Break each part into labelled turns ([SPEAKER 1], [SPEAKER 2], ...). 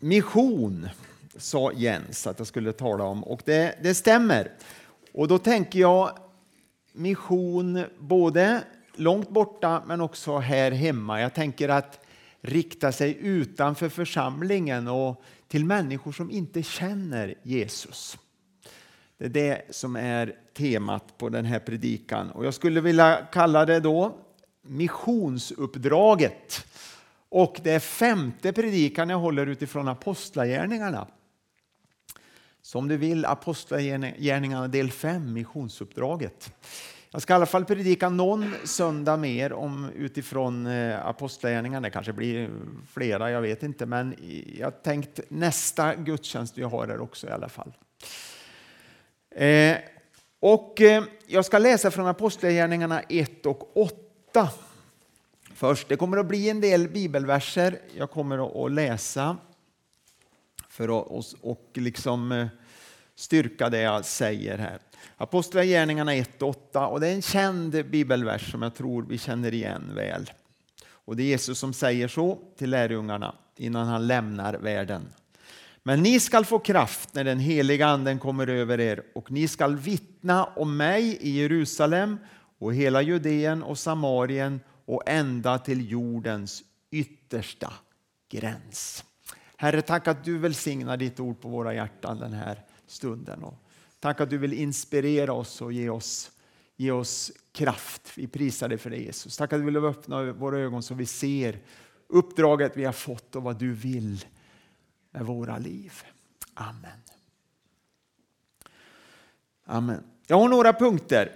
[SPEAKER 1] mission sa Jens att jag skulle tala om och det, det stämmer. Och då tänker jag mission både långt borta men också här hemma. Jag tänker att rikta sig utanför församlingen och till människor som inte känner Jesus. Det är det som är temat på den här predikan och jag skulle vilja kalla det då missionsuppdraget. Och det är femte predikan jag håller utifrån apostlagärningarna. Så om du vill Apostlagärningarna del 5, missionsuppdraget. Jag ska i alla fall predika någon söndag mer om utifrån eh, Apostlagärningarna. Det kanske blir flera, jag vet inte. Men jag tänkt nästa gudstjänst vi har här också i alla fall. Eh, och eh, jag ska läsa från Apostlagärningarna 1 och 8 först. Det kommer att bli en del bibelverser jag kommer att läsa för att och liksom eh, styrka det jag säger här. Apostlagärningarna 1 och 8 och det är en känd bibelvers som jag tror vi känner igen väl. Och det är Jesus som säger så till lärjungarna innan han lämnar världen. Men ni skall få kraft när den heliga anden kommer över er och ni skall vittna om mig i Jerusalem och hela Judeen och Samarien och ända till jordens yttersta gräns. Herre, tack att du välsignar ditt ord på våra hjärtan den här stunden. Och tack att du vill inspirera oss och ge oss, ge oss kraft. Vi prisar dig för det Jesus. Tack att du vill öppna våra ögon så vi ser uppdraget vi har fått och vad du vill med våra liv. Amen. Amen. Jag har några punkter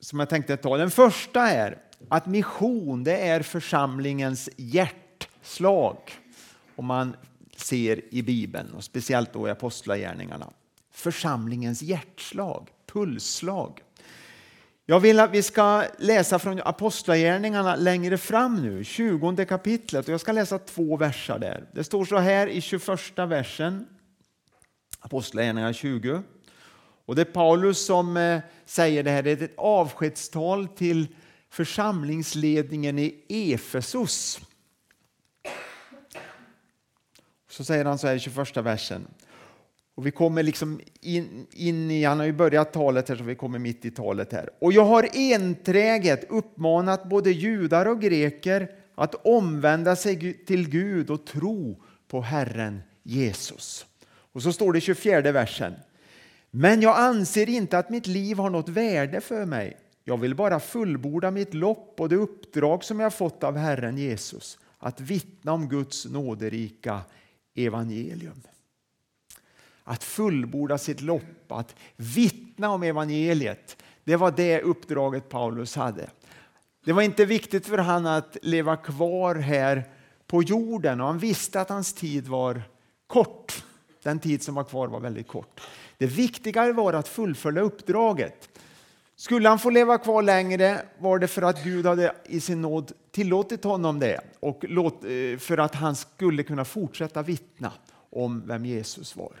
[SPEAKER 1] som jag tänkte ta. Den första är att mission det är församlingens hjärtslag. Om man ser i Bibeln och speciellt då i Apostlagärningarna. Församlingens hjärtslag, pulsslag. Jag vill att vi ska läsa från Apostlagärningarna längre fram nu, 20 kapitlet. Och jag ska läsa två verser där. Det står så här i 21 versen, Apostlagärningarna 20. Och det är Paulus som eh, säger det här, det är ett avskedstal till församlingsledningen i Efesos. Så säger han så här i 21 versen. Och vi kommer liksom in, in i, han har ju börjat talet här så vi kommer mitt i talet här. Och jag har enträget uppmanat både judar och greker att omvända sig till Gud och tro på Herren Jesus. Och så står det i 24 versen. Men jag anser inte att mitt liv har något värde för mig. Jag vill bara fullborda mitt lopp och det uppdrag som jag fått av Herren Jesus att vittna om Guds nåderika evangelium. Att fullborda sitt lopp, att vittna om evangeliet. Det var det uppdraget Paulus hade. Det var inte viktigt för honom att leva kvar här på jorden och han visste att hans tid var kort. Den tid som var kvar var väldigt kort. Det viktiga var att fullfölja uppdraget. Skulle han få leva kvar längre var det för att Gud hade i sin nåd tillåtit honom det och eh, för att han skulle kunna fortsätta vittna om vem Jesus var.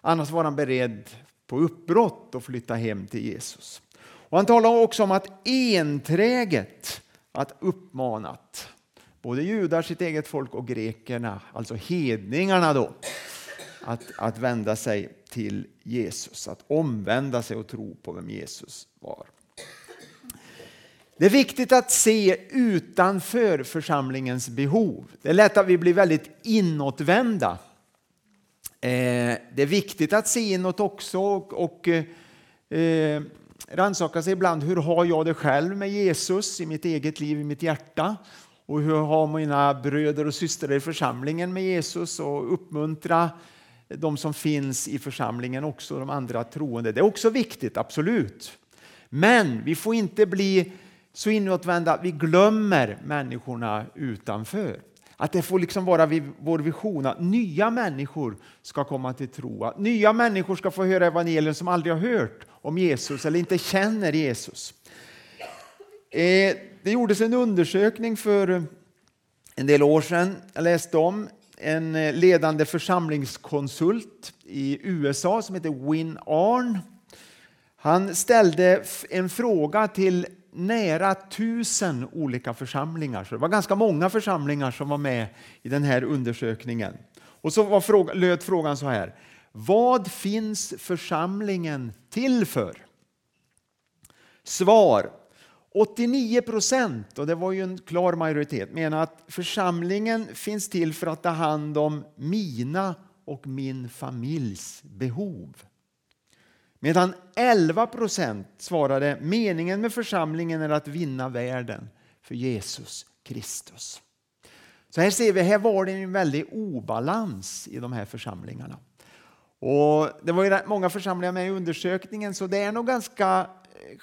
[SPEAKER 1] Annars var han beredd på uppbrott och flytta hem till Jesus. Och han talar också om att enträget att uppmanat både judar, sitt eget folk och grekerna, alltså hedningarna då, att, att vända sig till Jesus, att omvända sig och tro på vem Jesus var. Det är viktigt att se utanför församlingens behov. Det är lätt att vi blir väldigt inåtvända. Eh, det är viktigt att se inåt också och eh, rannsaka sig ibland. Hur har jag det själv med Jesus i mitt eget liv, i mitt hjärta? Och hur har mina bröder och systrar i församlingen med Jesus? Och uppmuntra de som finns i församlingen också, de andra troende. Det är också viktigt, absolut. Men vi får inte bli så inåtvända att vi glömmer människorna utanför. Att det får liksom vara vår vision att nya människor ska komma till tro. Att nya människor ska få höra evangelium som aldrig har hört om Jesus eller inte känner Jesus. Eh, det gjordes en undersökning för en del år sedan. Jag läste om en eh, ledande församlingskonsult i USA som heter Win Arn. Han ställde en fråga till nära tusen olika församlingar. Så det var ganska många församlingar som var med i den här undersökningen. Och så var fråga, löd frågan så här. Vad finns församlingen till för? Svar. 89 procent, och det var ju en klar majoritet, menar att församlingen finns till för att ta hand om mina och min familjs behov. Medan 11 procent svarade meningen med församlingen är att vinna världen för Jesus Kristus. Så här ser vi, här var det en väldig obalans i de här församlingarna. Och det var ju många församlingar med i undersökningen så det är nog ganska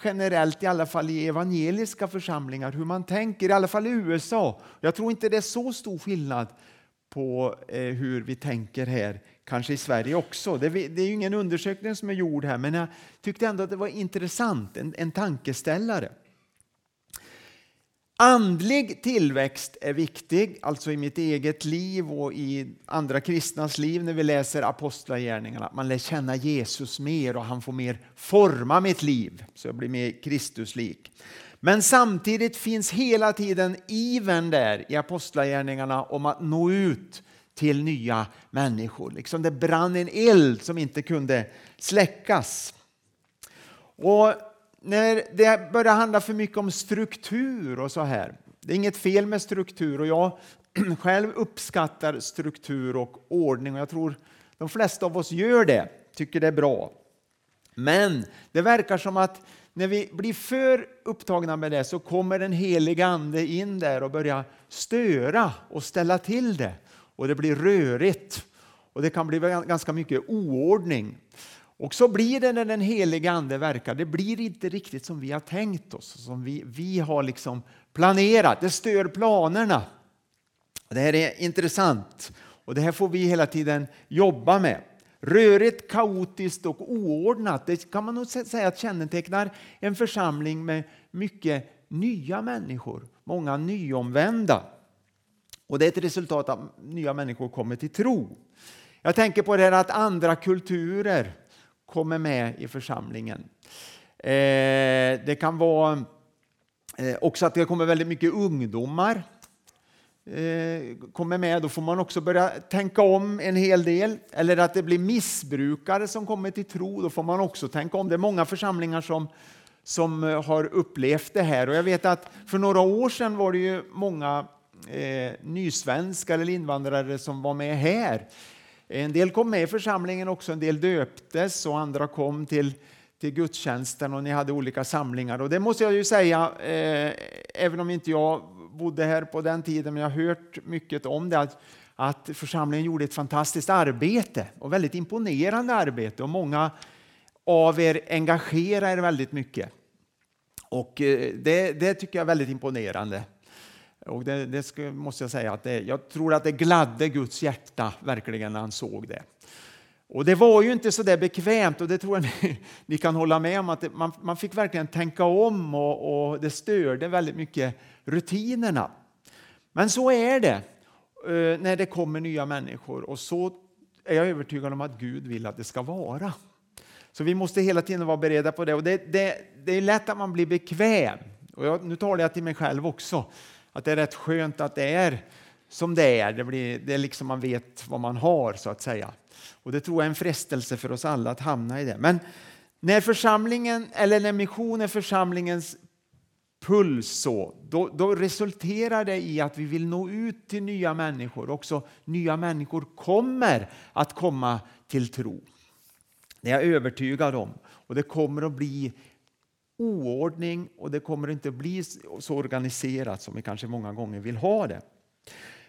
[SPEAKER 1] generellt, i alla fall i evangeliska församlingar, hur man tänker, i alla fall i USA. Jag tror inte det är så stor skillnad på eh, hur vi tänker här, kanske i Sverige också. Det, är ju ingen undersökning som är gjord här, men jag tyckte ändå att det var intressant, en, en tankeställare. Andlig tillväxt är viktig, alltså i mitt eget liv och i andra kristnas liv när vi läser apostlagärningarna. Man lär känna Jesus mer och han får mer forma mitt liv så jag blir mer Kristuslik. Men samtidigt finns hela tiden iven där i apostlagärningarna om att nå ut till nya människor. Liksom det brann en eld som inte kunde släckas. Och när det börjar handla för mycket om struktur och så här. Det är inget fel med struktur och jag själv uppskattar struktur och ordning och jag tror de flesta av oss gör det, tycker det är bra. Men det verkar som att när vi blir för upptagna med det så kommer den heliga Ande in där och börjar störa och ställa till det. Och det blir rörigt och det kan bli ganska mycket oordning. Och så blir det när den heliga Ande verkar. Det blir inte riktigt som vi har tänkt oss, som vi, vi har liksom planerat. Det stör planerna. Det här är intressant och det här får vi hela tiden jobba med. Rörigt, kaotiskt och oordnat, det kan man nog säga att kännetecknar en församling med mycket nya människor, många nyomvända. Och det är ett resultat av att nya människor kommer till tro. Jag tänker på det här att andra kulturer kommer med i församlingen. Eh, det kan vara eh, också att det kommer väldigt mycket ungdomar eh, kommer med, då får man också börja tänka om en hel del. Eller att det blir missbrukare som kommer till tro, då får man också tänka om. Det är många församlingar som, som eh, har upplevt det här. Och jag vet att för några år sedan var det ju många eh, nysvenskar eller invandrare som var med här en del kom med i församlingen också, en del döptes och andra kom till, till gudstjänsten och ni hade olika samlingar. Och det måste jag ju säga, eh, även om inte jag bodde här på den tiden, men jag har hört mycket om det, att, att församlingen gjorde ett fantastiskt arbete och väldigt imponerande arbete och många av er engagerar er väldigt mycket. Och eh, det, det tycker jag är väldigt imponerande. Och det, det ska, måste jag säga att det, jag tror att det gladde Guds hjärta verkligen när han såg det. Och det var ju inte så där bekvämt och det tror jag ni, ni kan hålla med om att det, man, man fick verkligen tänka om och, och, det störde väldigt mycket rutinerna. Men så är det eh, när det kommer nya människor och så är jag övertygad om att Gud vill att det ska vara. Så vi måste hela tiden vara beredda på det och det, det, det är lätt att man blir bekväm. Och jag, nu talar jag till mig själv också att det är rätt skönt att det är som det är. Det, blir, det är liksom man vet vad man har så att säga. Och det tror jag är en frestelse för oss alla att hamna i det. Men när församlingen, eller när mission är församlingens puls så, då, då, resulterar det i att vi vill nå ut till nya människor. Också nya människor kommer att komma till tro. Det är jag övertygad om. Och det kommer att bli oordning och det kommer inte att bli så organiserat som vi kanske många gånger vill ha det.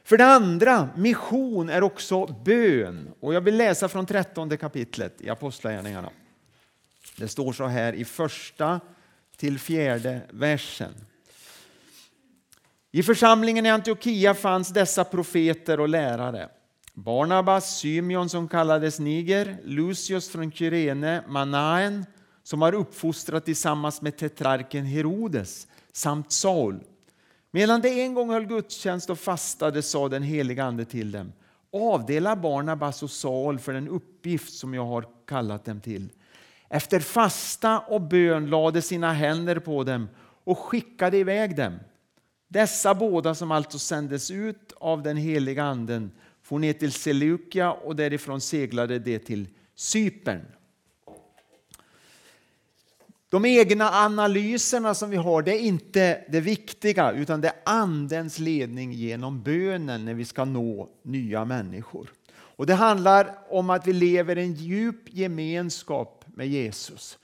[SPEAKER 1] För det andra, mission är också bön. Och jag vill läsa från trettonde kapitlet i Apostlagärningarna. Det står så här i första till fjärde versen. I församlingen i Antiochia fanns dessa profeter och lärare. Barnabas, Symeon som kallades Niger, Lucius från Kyrene, Manaen som har uppfostrat tillsammans med tetrarken Herodes samt Saul. Medan de en gång höll gudstjänst och fastade sa den heliga Ande till dem Avdela Barnabas och Saul för den uppgift som jag har kallat dem till. Efter fasta och bön lade sina händer på dem och skickade iväg dem. Dessa båda som alltså sändes ut av den heliga Anden for ner till Seleukia och därifrån seglade de till Cypern. De egna analyserna som vi har, det är inte det viktiga utan det är Andens ledning genom bönen när vi ska nå nya människor. Och Det handlar om att vi lever i en djup gemenskap med Jesus.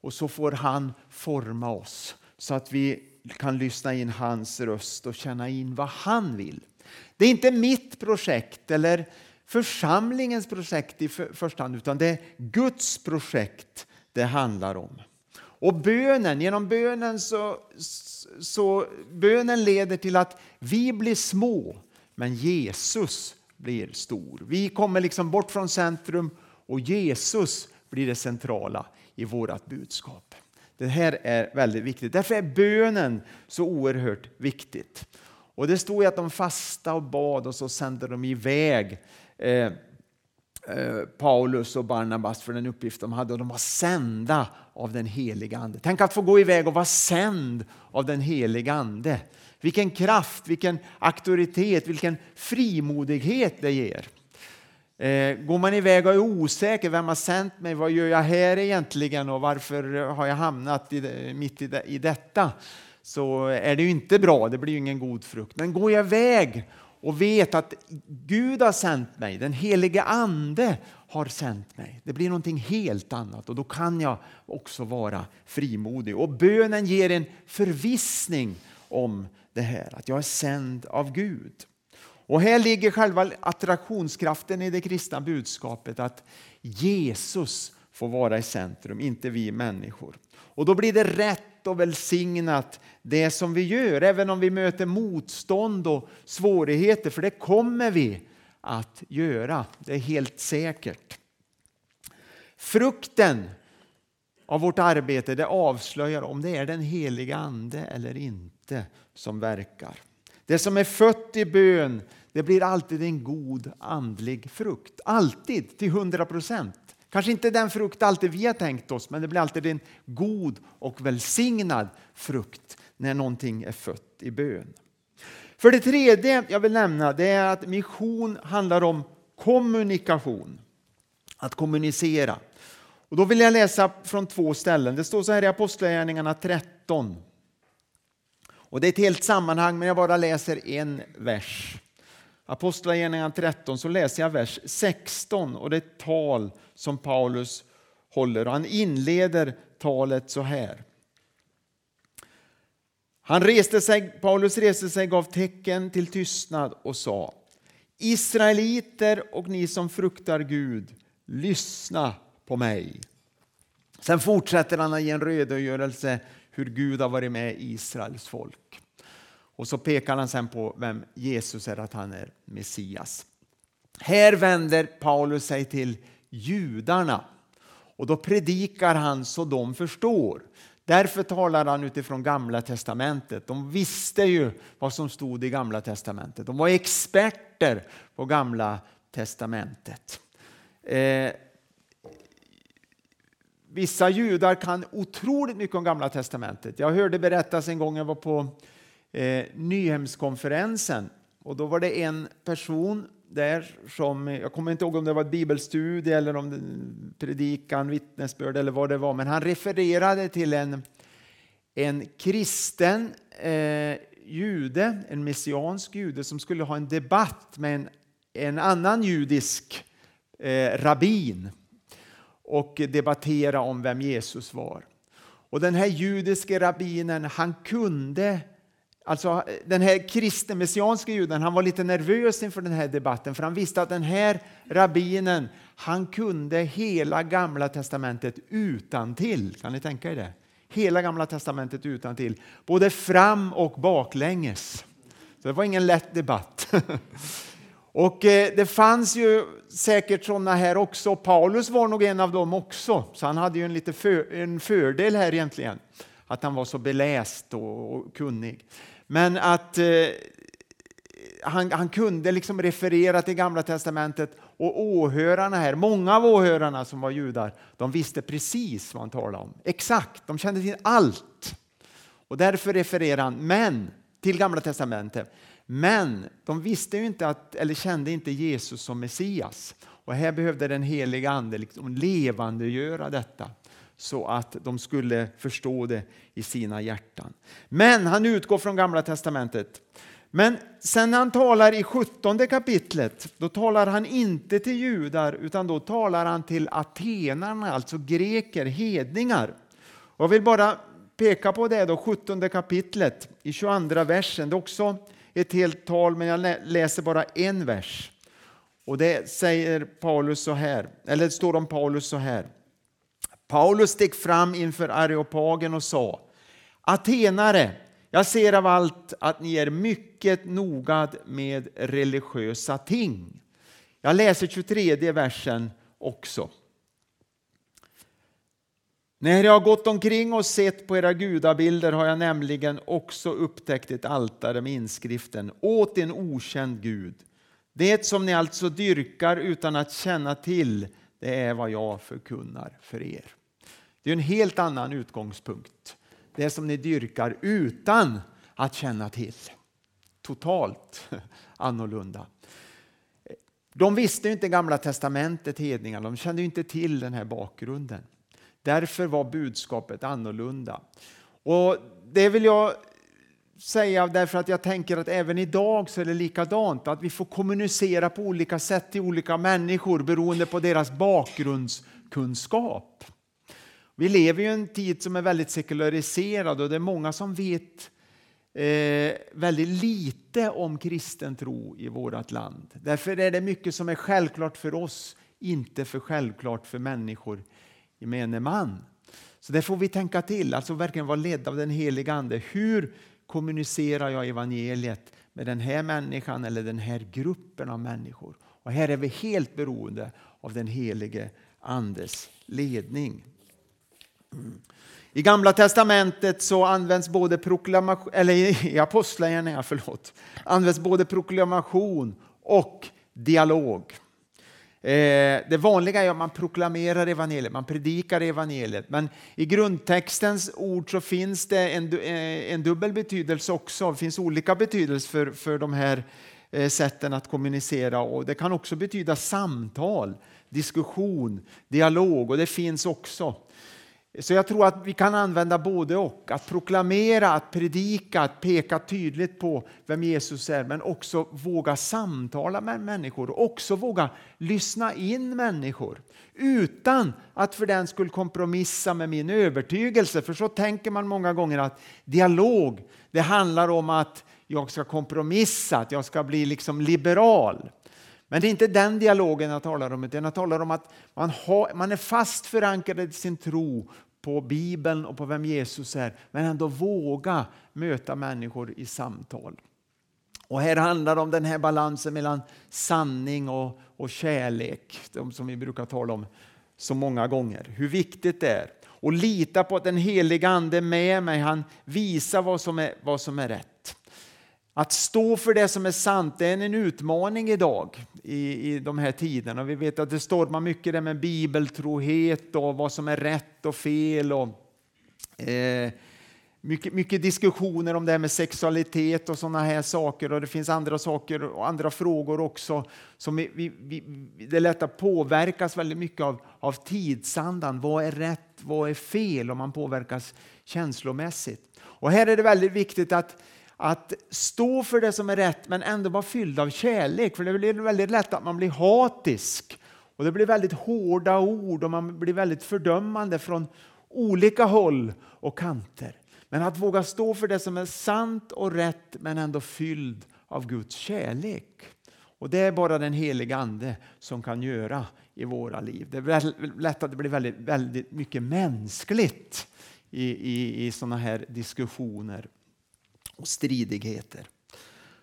[SPEAKER 1] Och så får han forma oss så att vi kan lyssna in hans röst och känna in vad han vill. Det är inte mitt projekt eller församlingens projekt i första hand utan det är Guds projekt det handlar om. Och bönen, genom bönen så, så bönen leder till att vi blir små men Jesus blir stor. Vi kommer liksom bort från centrum och Jesus blir det centrala i vårt budskap. Det här är väldigt viktigt. Därför är bönen så oerhört viktigt. Och Det står att de fasta och bad och så sände de iväg eh, eh, Eh, Paulus och Barnabas för den uppgift de hade och de var sända av den heliga Ande. Tänk att få gå iväg och vara sänd av den heliga Ande. Vilken kraft, vilken auktoritet, vilken frimodighet det ger. Eh, går man iväg och är osäker, vem har sänt mig, vad gör jag här egentligen och varför har jag hamnat i, mitt i, i detta? Så är det ju inte bra, det blir ju ingen god frukt. Men går jag iväg och vet att Gud har sänt mig, den helige Ande har sänt mig. Det blir någonting helt annat och då kan jag också vara frimodig. Och bönen ger en förvissning om det här, att jag är sänd av Gud. Och här ligger själva attraktionskraften i det kristna budskapet att Jesus får vara i centrum, inte vi människor. Och då blir det rätt och välsignat det som vi gör, även om vi möter motstånd och svårigheter, för det kommer vi att göra, det är helt säkert. Frukten av vårt arbete det avslöjar om det är den heliga Ande eller inte som verkar. Det som är fött i bön det blir alltid en god andlig frukt. Alltid, till hundra procent. Kanske inte den frukt alltid vi har tänkt oss, men det blir alltid en god och välsignad frukt när någonting är fött i bön. För det tredje jag vill nämna det är att mission handlar om kommunikation. Att kommunicera. Och då vill jag läsa från två ställen. Det står så här i Apostlagärningarna 13. Och det är ett helt sammanhang, men jag bara läser en vers. Apostlagärningarna 13 så läser jag vers 16 och det är ett tal som Paulus håller. Han inleder talet så här. Han reste sig, Paulus reste sig, gav tecken till tystnad och sa Israeliter och ni som fruktar Gud, lyssna på mig. Sen fortsätter han att ge en redogörelse hur Gud har varit med Israels folk. Och så pekar han sen på vem Jesus är, att han är Messias. Här vänder Paulus sig till judarna och då predikar han så de förstår. Därför talar han utifrån Gamla testamentet. De visste ju vad som stod i Gamla testamentet. De var experter på Gamla testamentet. Eh, vissa judar kan otroligt mycket om Gamla testamentet. Jag hörde berättas en gång jag var på eh, Nyhemskonferensen och då var det en person där som, jag kommer inte ihåg om det var ett bibelstudie eller om det, predikan, vittnesbörd eller vad det var, men han refererade till en, en kristen eh, jude, en messiansk jude som skulle ha en debatt med en, en annan judisk eh, rabbin och debattera om vem Jesus var. Och den här judiske rabbinen, han kunde Alltså den här kristen messianska juden, han var lite nervös inför den här debatten för han visste att den här rabbinen, han kunde hela gamla testamentet utan till. Kan ni tänka er det? Hela gamla testamentet utan till, både fram och baklänges. Så det var ingen lätt debatt. Och eh, det fanns ju säkert sådana här också. Paulus var nog en av dem också, så han hade ju en, lite för, en fördel här egentligen. Att han var så beläst och, och kunnig. Men att eh, han, han, kunde liksom referera till Gamla testamentet och åhörarna här, många av åhörarna som var judar, de visste precis vad han talade om. Exakt, de kände till allt. Och därför refererar han men, till Gamla testamentet. Men de visste ju inte att, eller kände inte Jesus som Messias. Och här behövde den heliga Ande liksom levandegöra detta så att de skulle förstå det i sina hjärtan. Men han utgår från Gamla testamentet. Men sen när han talar i 17 kapitlet, då talar han inte till judar utan då talar han till atenarna, alltså greker, hedningar. Och jag vill bara peka på det då, 17 kapitlet i 22 versen. Det är också ett helt tal, men jag läser bara en vers. Och det säger Paulus så här, eller det står om Paulus så här. Paulus steg fram inför Areopagen och sa Atenare, jag ser av allt att ni är mycket noga med religiösa ting. Jag läser 23 versen också. När jag har gått omkring och sett på era gudabilder har jag nämligen också upptäckt ett altare med inskriften åt en okänd gud. Det som ni alltså dyrkar utan att känna till, det är vad jag förkunnar för er. Det är en helt annan utgångspunkt. Det som ni dyrkar utan att känna till. Totalt annorlunda. De visste inte Gamla testamentet, hedningarna. De kände inte till den här bakgrunden. Därför var budskapet annorlunda. Och Det vill jag säga därför att jag tänker att även idag så är det likadant. Att vi får kommunicera på olika sätt till olika människor beroende på deras bakgrundskunskap. Vi lever i en tid som är väldigt sekulariserad och det är många som vet eh, väldigt lite om kristen tro i vårt land. Därför är det mycket som är självklart för oss, inte för självklart för människor gemene man. Så det får vi tänka till, alltså verkligen vara ledd av den heliga Ande. Hur kommunicerar jag evangeliet med den här människan eller den här gruppen av människor? Och här är vi helt beroende av den helige Andes ledning. I Gamla testamentet så används både proklamation, eller i Apostlagärningarna, förlåt, används både proklamation och dialog. Eh, det vanliga är att man proklamerar evangeliet, man predikar evangeliet. Men i grundtextens ord så finns det en, eh, en dubbel betydelse också. Det finns olika betydelser för, för de här eh, sätten att kommunicera. Och det kan också betyda samtal, diskussion, dialog och det finns också. Så jag tror att vi kan använda både och. Att proklamera, att predika, att peka tydligt på vem Jesus är men också våga samtala med människor och också våga lyssna in människor utan att för den skull kompromissa med min övertygelse. För så tänker man många gånger att dialog, det handlar om att jag ska kompromissa, att jag ska bli liksom liberal. Men det är inte den dialogen jag talar om, utan jag talar om att man, har, man är fast förankrad i sin tro på Bibeln och på vem Jesus är, men ändå våga möta människor i samtal. Och här handlar det om den här balansen mellan sanning och, och kärlek, de som vi brukar tala om så många gånger. Hur viktigt det är. Och lita på att den heliga Ande är med mig, han visar vad som är, vad som är rätt. Att stå för det som är sant det är en utmaning idag i, i de här tiderna. Vi vet att det stormar mycket där med bibeltrohet och vad som är rätt och fel. Och, eh, mycket, mycket diskussioner om det här med sexualitet och sådana här saker. Och Det finns andra saker och andra frågor också. Som vi, vi, vi, det är lätt att påverkas väldigt mycket av, av tidsandan. Vad är rätt? Vad är fel? Om man påverkas känslomässigt. Och här är det väldigt viktigt att att stå för det som är rätt men ändå vara fylld av kärlek. För det blir väldigt lätt att man blir hatisk och det blir väldigt hårda ord och man blir väldigt fördömande från olika håll och kanter. Men att våga stå för det som är sant och rätt men ändå fylld av Guds kärlek. Och Det är bara den heliga Ande som kan göra i våra liv. Det är lätt att det blir väldigt, väldigt mycket mänskligt i, i, i sådana här diskussioner och stridigheter.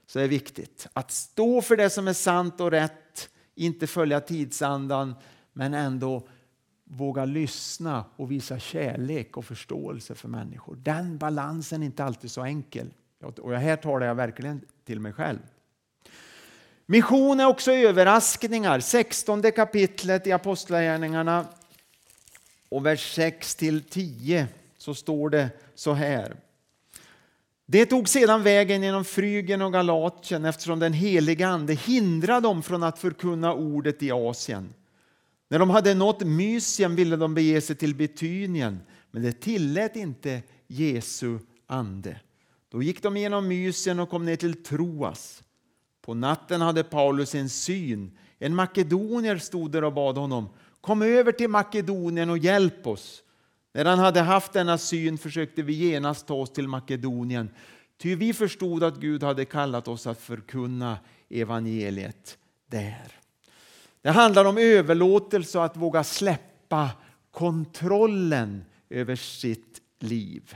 [SPEAKER 1] Så det är viktigt att stå för det som är sant och rätt, inte följa tidsandan men ändå våga lyssna och visa kärlek och förståelse för människor. Den balansen är inte alltid så enkel. Och här talar jag verkligen till mig själv. Mission är också överraskningar. 16 kapitlet i Apostlagärningarna och vers 6 till 10 så står det så här. Det tog sedan vägen genom Frygen och Galatien eftersom den heliga ande hindrade dem från att förkunna ordet i Asien. När de hade nått Mysien ville de bege sig till Betynien, men det tillät inte Jesu ande. Då gick de genom Mysien och kom ner till Troas. På natten hade Paulus en syn. En makedonier stod där och bad honom Kom över till Makedonien och hjälp oss. När han hade haft denna syn försökte vi genast ta oss till Makedonien ty vi förstod att Gud hade kallat oss att förkunna evangeliet där. Det handlar om överlåtelse och att våga släppa kontrollen över sitt liv.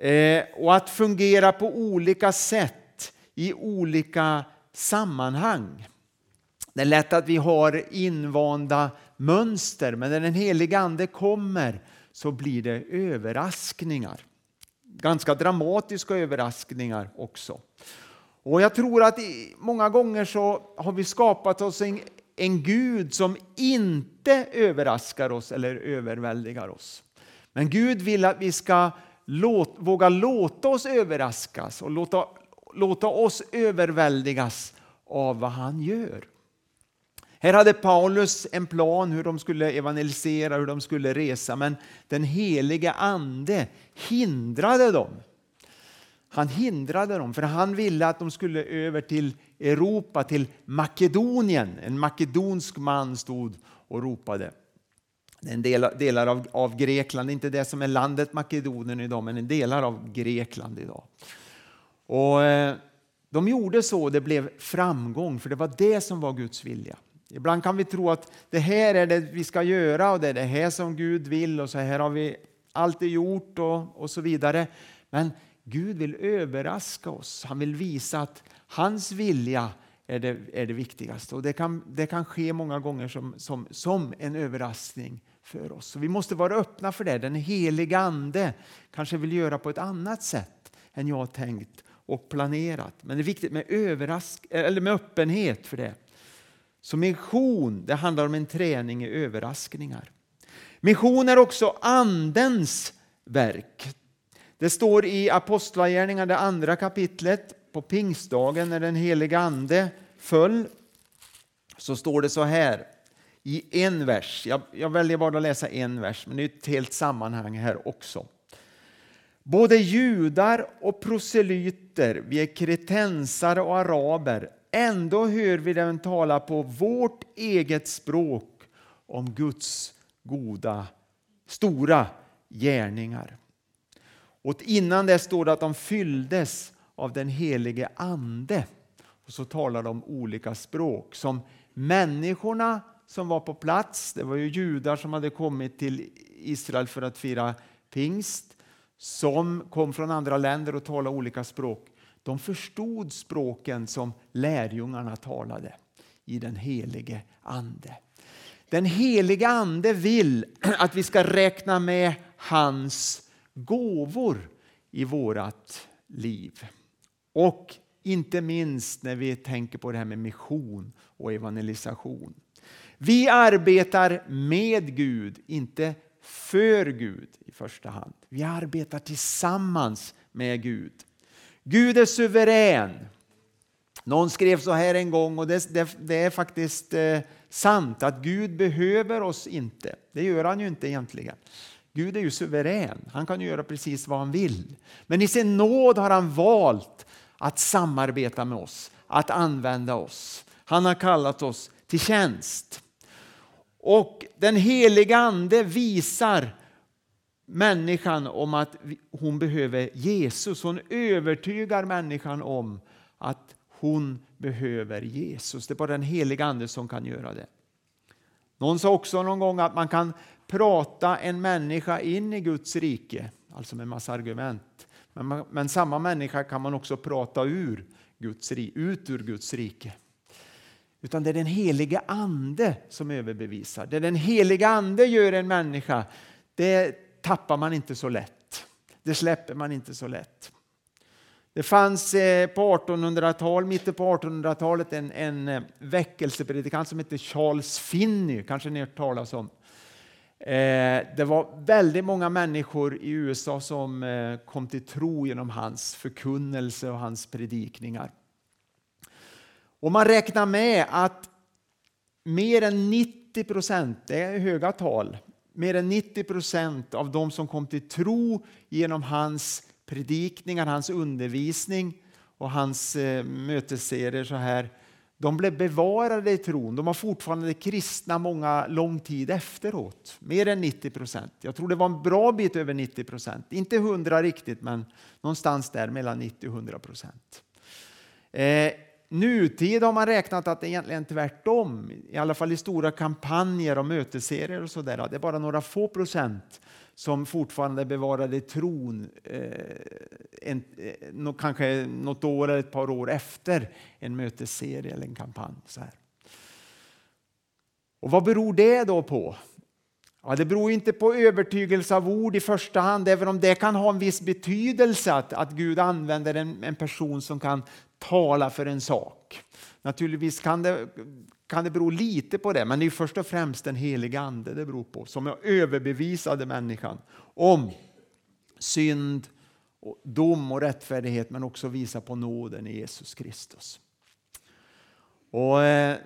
[SPEAKER 1] Eh, och att fungera på olika sätt i olika sammanhang. Det är lätt att vi har invanda mönster men när den helige Ande kommer så blir det överraskningar. Ganska dramatiska överraskningar också. Och jag tror att många gånger så har vi skapat oss en, en Gud som inte överraskar oss eller överväldigar oss. Men Gud vill att vi ska låt, våga låta oss överraskas och låta, låta oss överväldigas av vad han gör. Här hade Paulus en plan hur de skulle evangelisera, hur de skulle resa, men den helige ande hindrade dem. Han hindrade dem, för han ville att de skulle över till Europa, till Makedonien. En makedonsk man stod och ropade. Det är en del, delar av, av Grekland, inte det som är landet Makedonien idag, men en delar av Grekland idag. Och eh, De gjorde så, det blev framgång, för det var det som var Guds vilja. Ibland kan vi tro att det här är det vi ska göra och det är det här som Gud vill och så här har vi alltid gjort och, och så vidare. Men Gud vill överraska oss. Han vill visa att hans vilja är det, är det viktigaste. Och det kan, det kan ske många gånger som, som, som en överraskning för oss. Så vi måste vara öppna för det. Den heliga Ande kanske vill göra på ett annat sätt än jag tänkt och planerat. Men det är viktigt med, överrask eller med öppenhet för det. Så mission det handlar om en träning i överraskningar. Mission är också Andens verk. Det står i Apostlagärningarna, det andra kapitlet, på pingstdagen när den heliga Ande föll, så står det så här i en vers. Jag, jag väljer bara att läsa en vers, men det är ett helt sammanhang här också. Både judar och proselyter, vi är kretensare och araber, Ändå hör vi dem tala på vårt eget språk om Guds goda, stora gärningar. Och innan det står det att de fylldes av den helige Ande. Och så talar de olika språk som människorna som var på plats, det var ju judar som hade kommit till Israel för att fira pingst, som kom från andra länder och talade olika språk. De förstod språken som lärjungarna talade i den helige Ande. Den helige Ande vill att vi ska räkna med hans gåvor i vårt liv. Och inte minst när vi tänker på det här med mission och evangelisation. Vi arbetar med Gud, inte för Gud i första hand. Vi arbetar tillsammans med Gud. Gud är suverän. Någon skrev så här en gång och det, det, det är faktiskt eh, sant att Gud behöver oss inte. Det gör han ju inte egentligen. Gud är ju suverän. Han kan göra precis vad han vill. Men i sin nåd har han valt att samarbeta med oss, att använda oss. Han har kallat oss till tjänst. Och den heliga ande visar människan om att hon behöver Jesus. Hon övertygar människan om att hon behöver Jesus. Det är bara den heliga Ande som kan göra det. Någon sa också någon gång att man kan prata en människa in i Guds rike, alltså med massa argument. Men, man, men samma människa kan man också prata ur Guds, ut ur Guds rike. Utan det är den helige Ande som överbevisar. Det den helige Ande gör en människa, det tappar man inte så lätt. Det släpper man inte så lätt. Det fanns eh, på 1800-talet, mitten på 1800-talet en, en eh, väckelsepredikant som hette Charles Finney, kanske ni har hört talas om. Eh, det var väldigt många människor i USA som kom till tro genom hans förkunnelse och hans predikningar. Och man räknar med att mer än 90 procent, det är höga tal, mer än 90 procent av de som kom till tro genom hans predikningar, hans undervisning och hans eh, mötesserier så här, de blev bevarade i tron. De var fortfarande kristna många lång tid efteråt. Mer än 90 procent. Jag tror det var en bra bit över 90 procent. Inte 100 riktigt, men någonstans där mellan 90 och 100 procent. Eh, nutid har man räknat att det är egentligen tvärtom. I alla fall i stora kampanjer och mötesserier och sådär. Det är bara några få procent som fortfarande bevarade tron eh, en, eh, kanske något år eller ett par år efter en mötesserie eller en kampanj. Så här. Och vad beror det då på? Ja, det beror inte på övertygelse av ord i första hand, även om det kan ha en viss betydelse att, att Gud använder en, en person som kan tala för en sak. Naturligtvis kan det, kan det bero lite på det, men det är först och främst den heliga Ande det beror på, som överbevisade människan om synd, dom och rättfärdighet, men också visa på nåden i Jesus Kristus. Och, eh,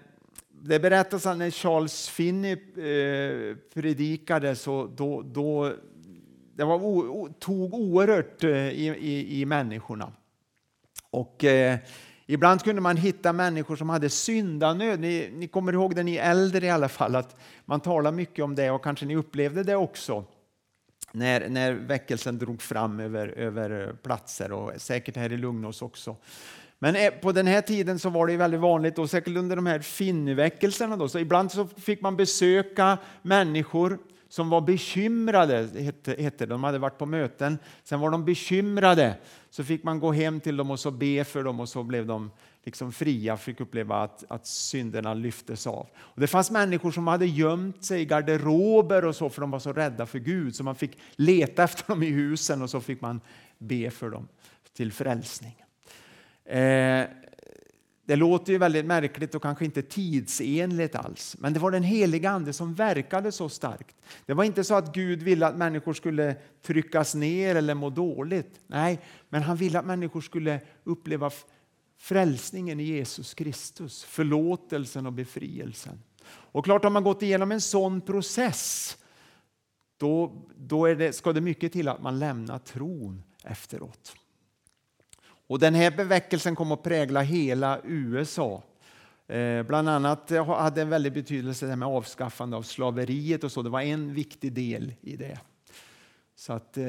[SPEAKER 1] det berättas att när Charles Finney eh, predikade så då, då det var, o, tog oerhört eh, i, i, i människorna. Och eh, Ibland kunde man hitta människor som hade syndanöd. Ni, ni kommer ihåg det, ni äldre i alla fall, att man talar mycket om det och kanske ni upplevde det också när, när väckelsen drog fram över, över platser och säkert här i Lugnås också. Men eh, på den här tiden så var det väldigt vanligt, och säkert under de här finnväckelserna, då, så ibland så fick man besöka människor som var bekymrade, hette, hette de hade varit på möten. Sen var de bekymrade, så fick man gå hem till dem och så be för dem och så blev de liksom fria, fick uppleva att, att synderna lyftes av. Och det fanns människor som hade gömt sig i garderober och så för de var så rädda för Gud så man fick leta efter dem i husen och så fick man be för dem till frälsning. Eh, det låter ju väldigt märkligt och kanske inte tidsenligt alls. Men det var den heliga Ande som verkade så starkt. Det var inte så att Gud ville att människor skulle tryckas ner eller må dåligt. Nej, men han ville att människor skulle uppleva frälsningen i Jesus Kristus, förlåtelsen och befrielsen. Och klart, har man gått igenom en sån process, då, då det, ska det mycket till att man lämnar tron efteråt. Och den här väckelsen kom att prägla hela USA. Eh, bland annat hade en väldig betydelse det med avskaffande av slaveriet och så. Det var en viktig del i det. Så att, eh,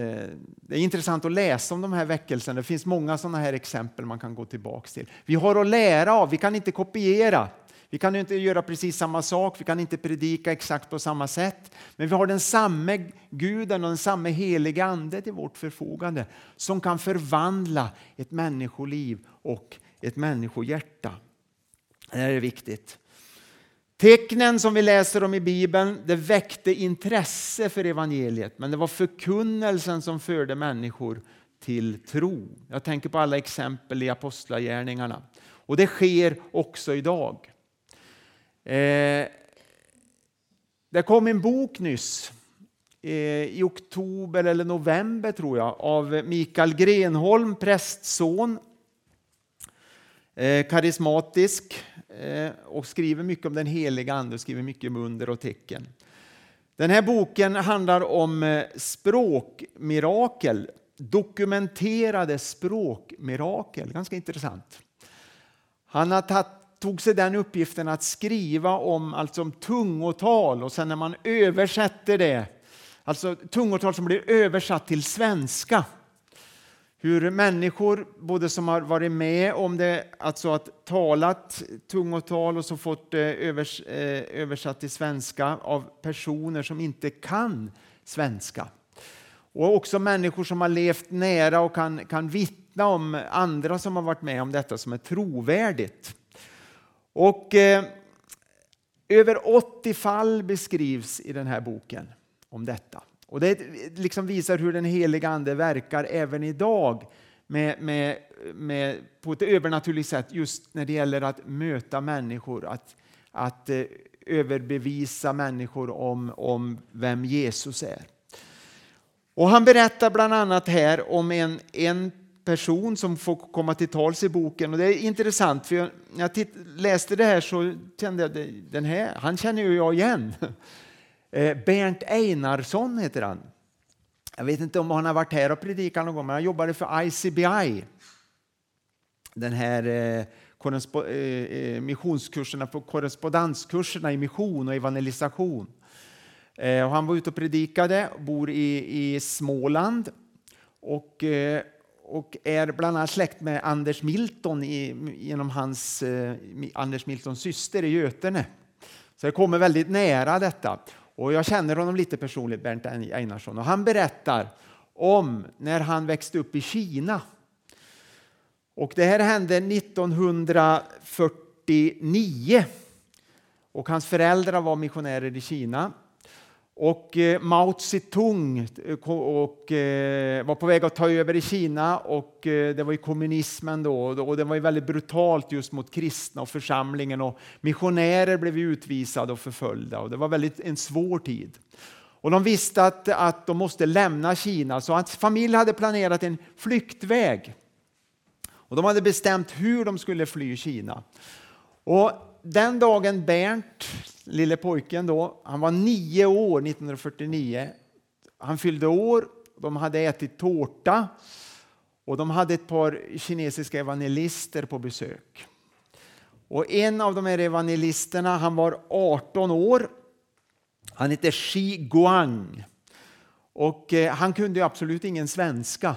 [SPEAKER 1] det är intressant att läsa om de här väckelserna. Det finns många sådana här exempel man kan gå tillbaka till. Vi har att lära av, vi kan inte kopiera. Vi kan inte göra precis samma sak, vi kan inte predika exakt på samma sätt. Men vi har den samme guden och den samme heliga ande till vårt förfogande som kan förvandla ett människoliv och ett människohjärta. Det här är viktigt. Tecknen som vi läser om i Bibeln det väckte intresse för evangeliet men det var förkunnelsen som förde människor till tro. Jag tänker på alla exempel i apostlagärningarna. Och det sker också idag. Eh, det kom en bok nyss eh, i oktober eller november tror jag av Mikael Grenholm, prästson. Eh, karismatisk eh, och skriver mycket om den heliga Ande, skriver mycket om under och tecken. Den här boken handlar om eh, språkmirakel, dokumenterade språkmirakel. Ganska intressant. Han har tagit tog sig den uppgiften att skriva om, alltså om tungotal och sen när man översätter det, alltså tungotal som blir översatt till svenska. Hur människor, både som har varit med om det, alltså att talat tungotal och så fått det övers, eh, översatt till svenska av personer som inte kan svenska. Och också människor som har levt nära och kan, kan vittna om andra som har varit med om detta som är trovärdigt. Och eh, över 80 fall beskrivs i den här boken om detta. Och det liksom visar hur den heliga Ande verkar även idag med, med, med, på ett övernaturligt sätt just när det gäller att möta människor, att, att eh, överbevisa människor om, om vem Jesus är. Och han berättar bland annat här om en, en person som får komma till tals i boken. Och det är intressant, för när jag läste det här så kände jag att den här, han känner ju jag igen. Eh, Bernt Einarsson heter han. Jag vet inte om han har varit här och predikat någon gång, men han jobbade för ICBI. Den här eh, eh, eh missionskurserna på korrespondenskurserna i mission och evangelisation. Och han var ute och predikade, bor i, i Småland och, och är bland annat släkt med Anders Milton i, genom hans, eh, Anders Miltons syster i Götene. Så det kommer väldigt nära detta. Och jag känner honom lite personligt, Bernt Einarsson. Och han berättar om när han växte upp i Kina. Och det här hände 1949. Och hans föräldrar var missionärer i Kina. Och eh, Mao Zedong eh, och, eh, var på väg att ta över i Kina och eh, det var ju kommunismen då och det var ju väldigt brutalt just mot kristna och församlingen och missionärer blev utvisade och förföljda och det var väldigt en svår tid. Och de visste att, att de måste lämna Kina så hans familj hade planerat en flyktväg. Och de hade bestämt hur de skulle fly Kina. Och den dagen Bernt lille pojken då, han var nio år 1949. Han fyllde år, de hade ätit tårta och de hade ett par kinesiska evangelister på besök. Och en av de här evangelisterna, han var 18 år. Han hette Shi Guang. Och eh, han kunde absolut ingen svenska.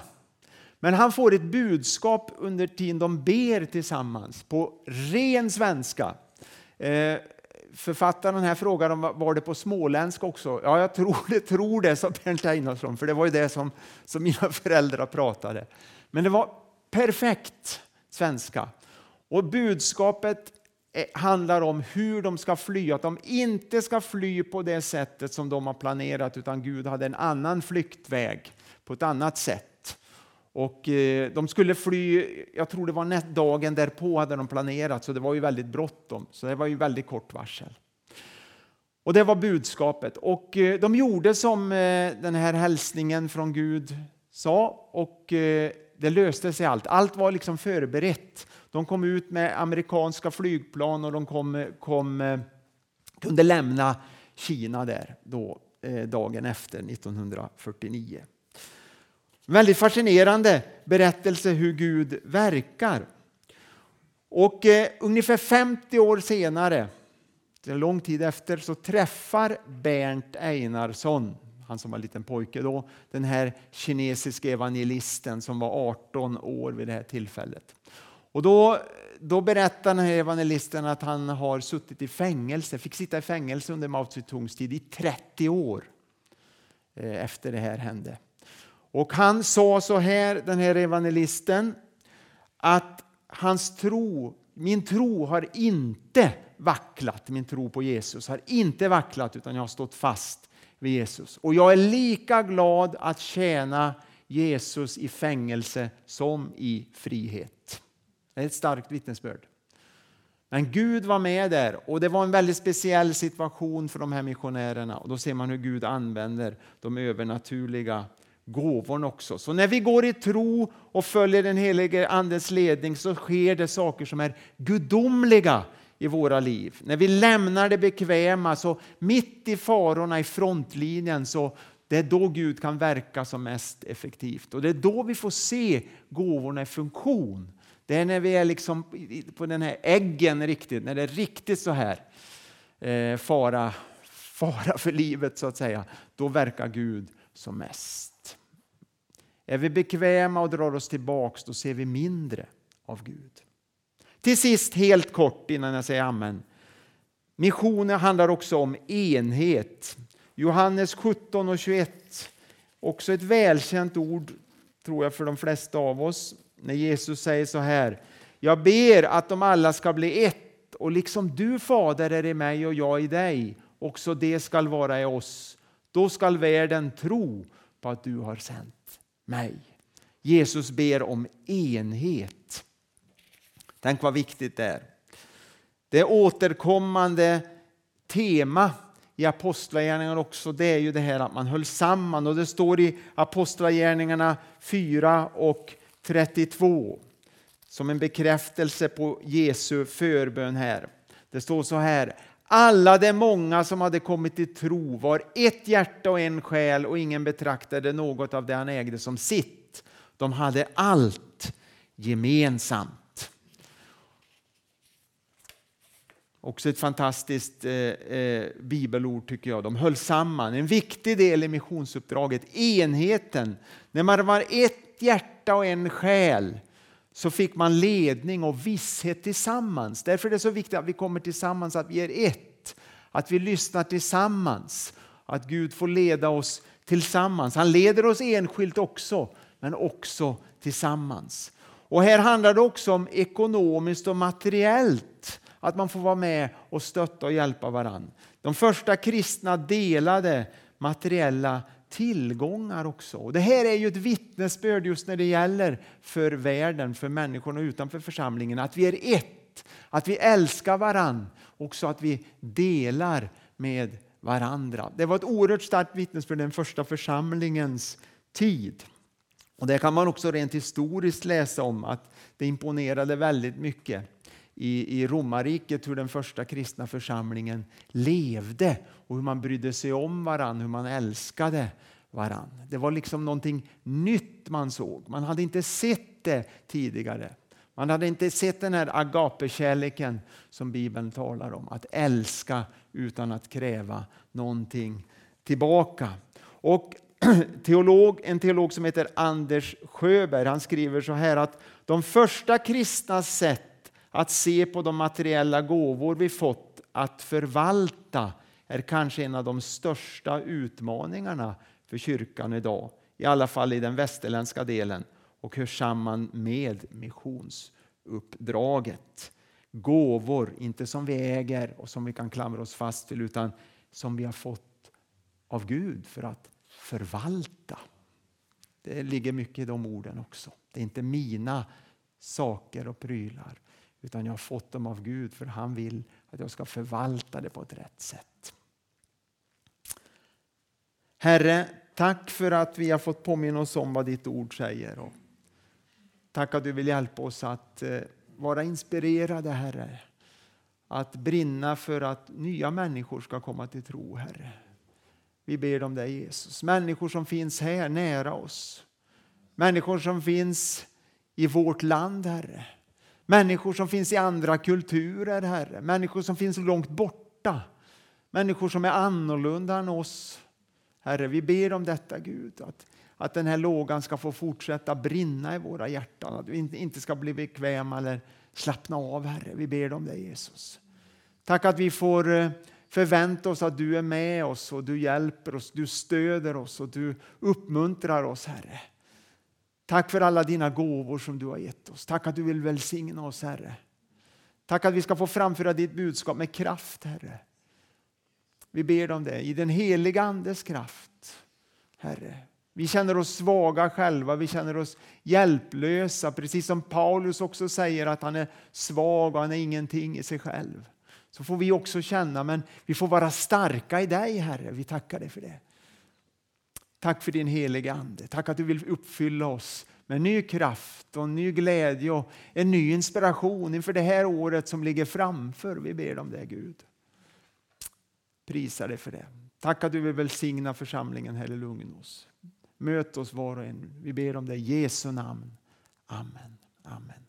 [SPEAKER 1] Men han får ett budskap under tiden de ber tillsammans på ren svenska. Eh, författaren här frågar om var det på småländska också. Ja, jag tror det, tror det, sa Bernt Einarsson, för det var ju det som, som mina föräldrar pratade. Men det var perfekt svenska. Och budskapet eh, handlar om hur de ska fly, att de inte ska fly på det sättet som de har planerat, utan Gud hade en annan flyktväg på ett annat sätt. Och eh, de skulle fly, jag tror det var dagen därpå hade de planerat, så det var ju väldigt bråttom. Så det var ju väldigt kort varsel. Och det var budskapet. Och eh, de gjorde som eh, den här hälsningen från Gud sa och det löste sig allt. Allt var liksom förberett. De kom ut med amerikanska flygplan och de kom, kom, kunde lämna Kina där då, dagen efter 1949. Väldigt fascinerande berättelse hur Gud verkar. Och eh, ungefär 50 år senare, en lång tid efter, så träffar Bernt Einarsson, han som var liten pojke då, den här kinesiske evangelisten som var 18 år vid det här tillfället. Och då, då berättar den här evangelisten att han har suttit i fängelse, fick sitta i fängelse under Mao Zedongs tid i 30 år eh, efter det här hände. Och han sa så här, den här evangelisten, att hans tro, min tro har inte vacklat, min tro på Jesus har inte vacklat utan jag har stått fast vid Jesus. Och jag är lika glad att tjäna Jesus i fängelse som i frihet. Det är ett starkt vittnesbörd. Men Gud var med där och det var en väldigt speciell situation för de här missionärerna. Och då ser man hur Gud använder de övernaturliga gåvorna också. Så när vi går i tro och följer den helige Andens ledning så sker det saker som är gudomliga i våra liv. När vi lämnar det bekväma, så mitt i farorna i frontlinjen, så det är då Gud kan verka som mest effektivt. Och det är då vi får se gåvorna i funktion. Det är när vi är liksom på den här äggen riktigt, när det är riktigt så här eh, fara, fara för livet så att säga. Då verkar Gud som mest. Är vi bekväma och drar oss tillbaks, då ser vi mindre av Gud. Till sist, helt kort innan jag säger amen. Missionen handlar också om enhet. Johannes 17 och 21, också ett välkänt ord tror jag för de flesta av oss, när Jesus säger så här. Jag ber att de alla ska bli ett och liksom du Fader är i mig och jag i dig, också det skall vara i oss. Då skall världen tro på att du har sänt mig. Jesus ber om enhet. Tänk vad viktigt det är. Det återkommande tema i Apostlagärningarna också, det är ju det här att man höll samman. Och det står i Apostlagärningarna 4 och 32 som en bekräftelse på Jesu förbön här. Det står så här. Alla de många som hade kommit till tro var ett hjärta och en själ och ingen betraktade något av det han ägde som sitt. De hade allt gemensamt. Också ett fantastiskt eh, eh, bibelord tycker jag. De höll samman. En viktig del i missionsuppdraget, enheten. När man var ett hjärta och en själ så fick man ledning och visshet tillsammans. Därför är det så viktigt att vi kommer tillsammans, att vi är ett. Att vi lyssnar tillsammans. Att Gud får leda oss tillsammans. Han leder oss enskilt också, men också tillsammans. Och här handlar det också om ekonomiskt och materiellt att man får vara med och stötta och hjälpa varandra. De första kristna delade materiella tillgångar också. Och det här är ju ett vittnesbörd just när det gäller för världen, för människorna utanför församlingen, att vi är ett, att vi älskar varann, också att vi delar med varandra. Det var ett oerhört starkt vittnesbörd den första församlingens tid. Och det kan man också rent historiskt läsa om att det imponerade väldigt mycket i, i romarriket hur den första kristna församlingen levde och hur man brydde sig om varann, hur man älskade varann. Det var liksom någonting nytt man såg. Man hade inte sett det tidigare. Man hade inte sett den här agapekärleken som Bibeln talar om. Att älska utan att kräva någonting tillbaka. Och teolog, en teolog som heter Anders Sjöberg han skriver så här att de första kristnas sätt att se på de materiella gåvor vi fått att förvalta är kanske en av de största utmaningarna för kyrkan idag. I alla fall i den västerländska delen och hör samman med missionsuppdraget. Gåvor, inte som vi äger och som vi kan klamra oss fast till utan som vi har fått av Gud för att förvalta. Det ligger mycket i de orden också. Det är inte mina saker och prylar utan jag har fått dem av Gud för han vill att jag ska förvalta det på ett rätt sätt. Herre, tack för att vi har fått påminna oss om vad ditt ord säger. Och tack att du vill hjälpa oss att eh, vara inspirerade, Herre. Att brinna för att nya människor ska komma till tro, Herre. Vi ber om dig, Jesus. Människor som finns här nära oss. Människor som finns i vårt land, Herre. Människor som finns i andra kulturer, Herre. Människor som finns långt borta. Människor som är annorlunda än oss. Herre, vi ber om detta, Gud. Att, att den här lågan ska få fortsätta brinna i våra hjärtan. Att vi inte ska bli bekväma eller slappna av, Herre. Vi ber om det, Jesus. Tack att vi får eh, förvänta oss att du är med oss och du hjälper oss, du stöder oss och du uppmuntrar oss, Herre. Tack för alla dina gåvor som du har gett oss. Tack att du vill välsigna oss, Herre. Tack att vi ska få framföra ditt budskap med kraft, Herre. Vi ber om det i den heliga Andes kraft, Herre. Vi känner oss svaga själva, vi känner oss hjälplösa, precis som Paulus också säger att han är svag och han är ingenting i sig själv. Så får vi också känna, men vi får vara starka i dig, Herre. Vi tackar dig för det. Tack för din heliga Ande. Tack att du vill uppfylla oss med ny kraft och ny glädje och en ny inspiration inför det här året som ligger framför. Vi ber om det, Gud. Prisa dig för det. Tack att du vill välsigna församlingen här i Lugnås. Möt oss var och en. Vi ber om det i Jesu namn. Amen. Amen.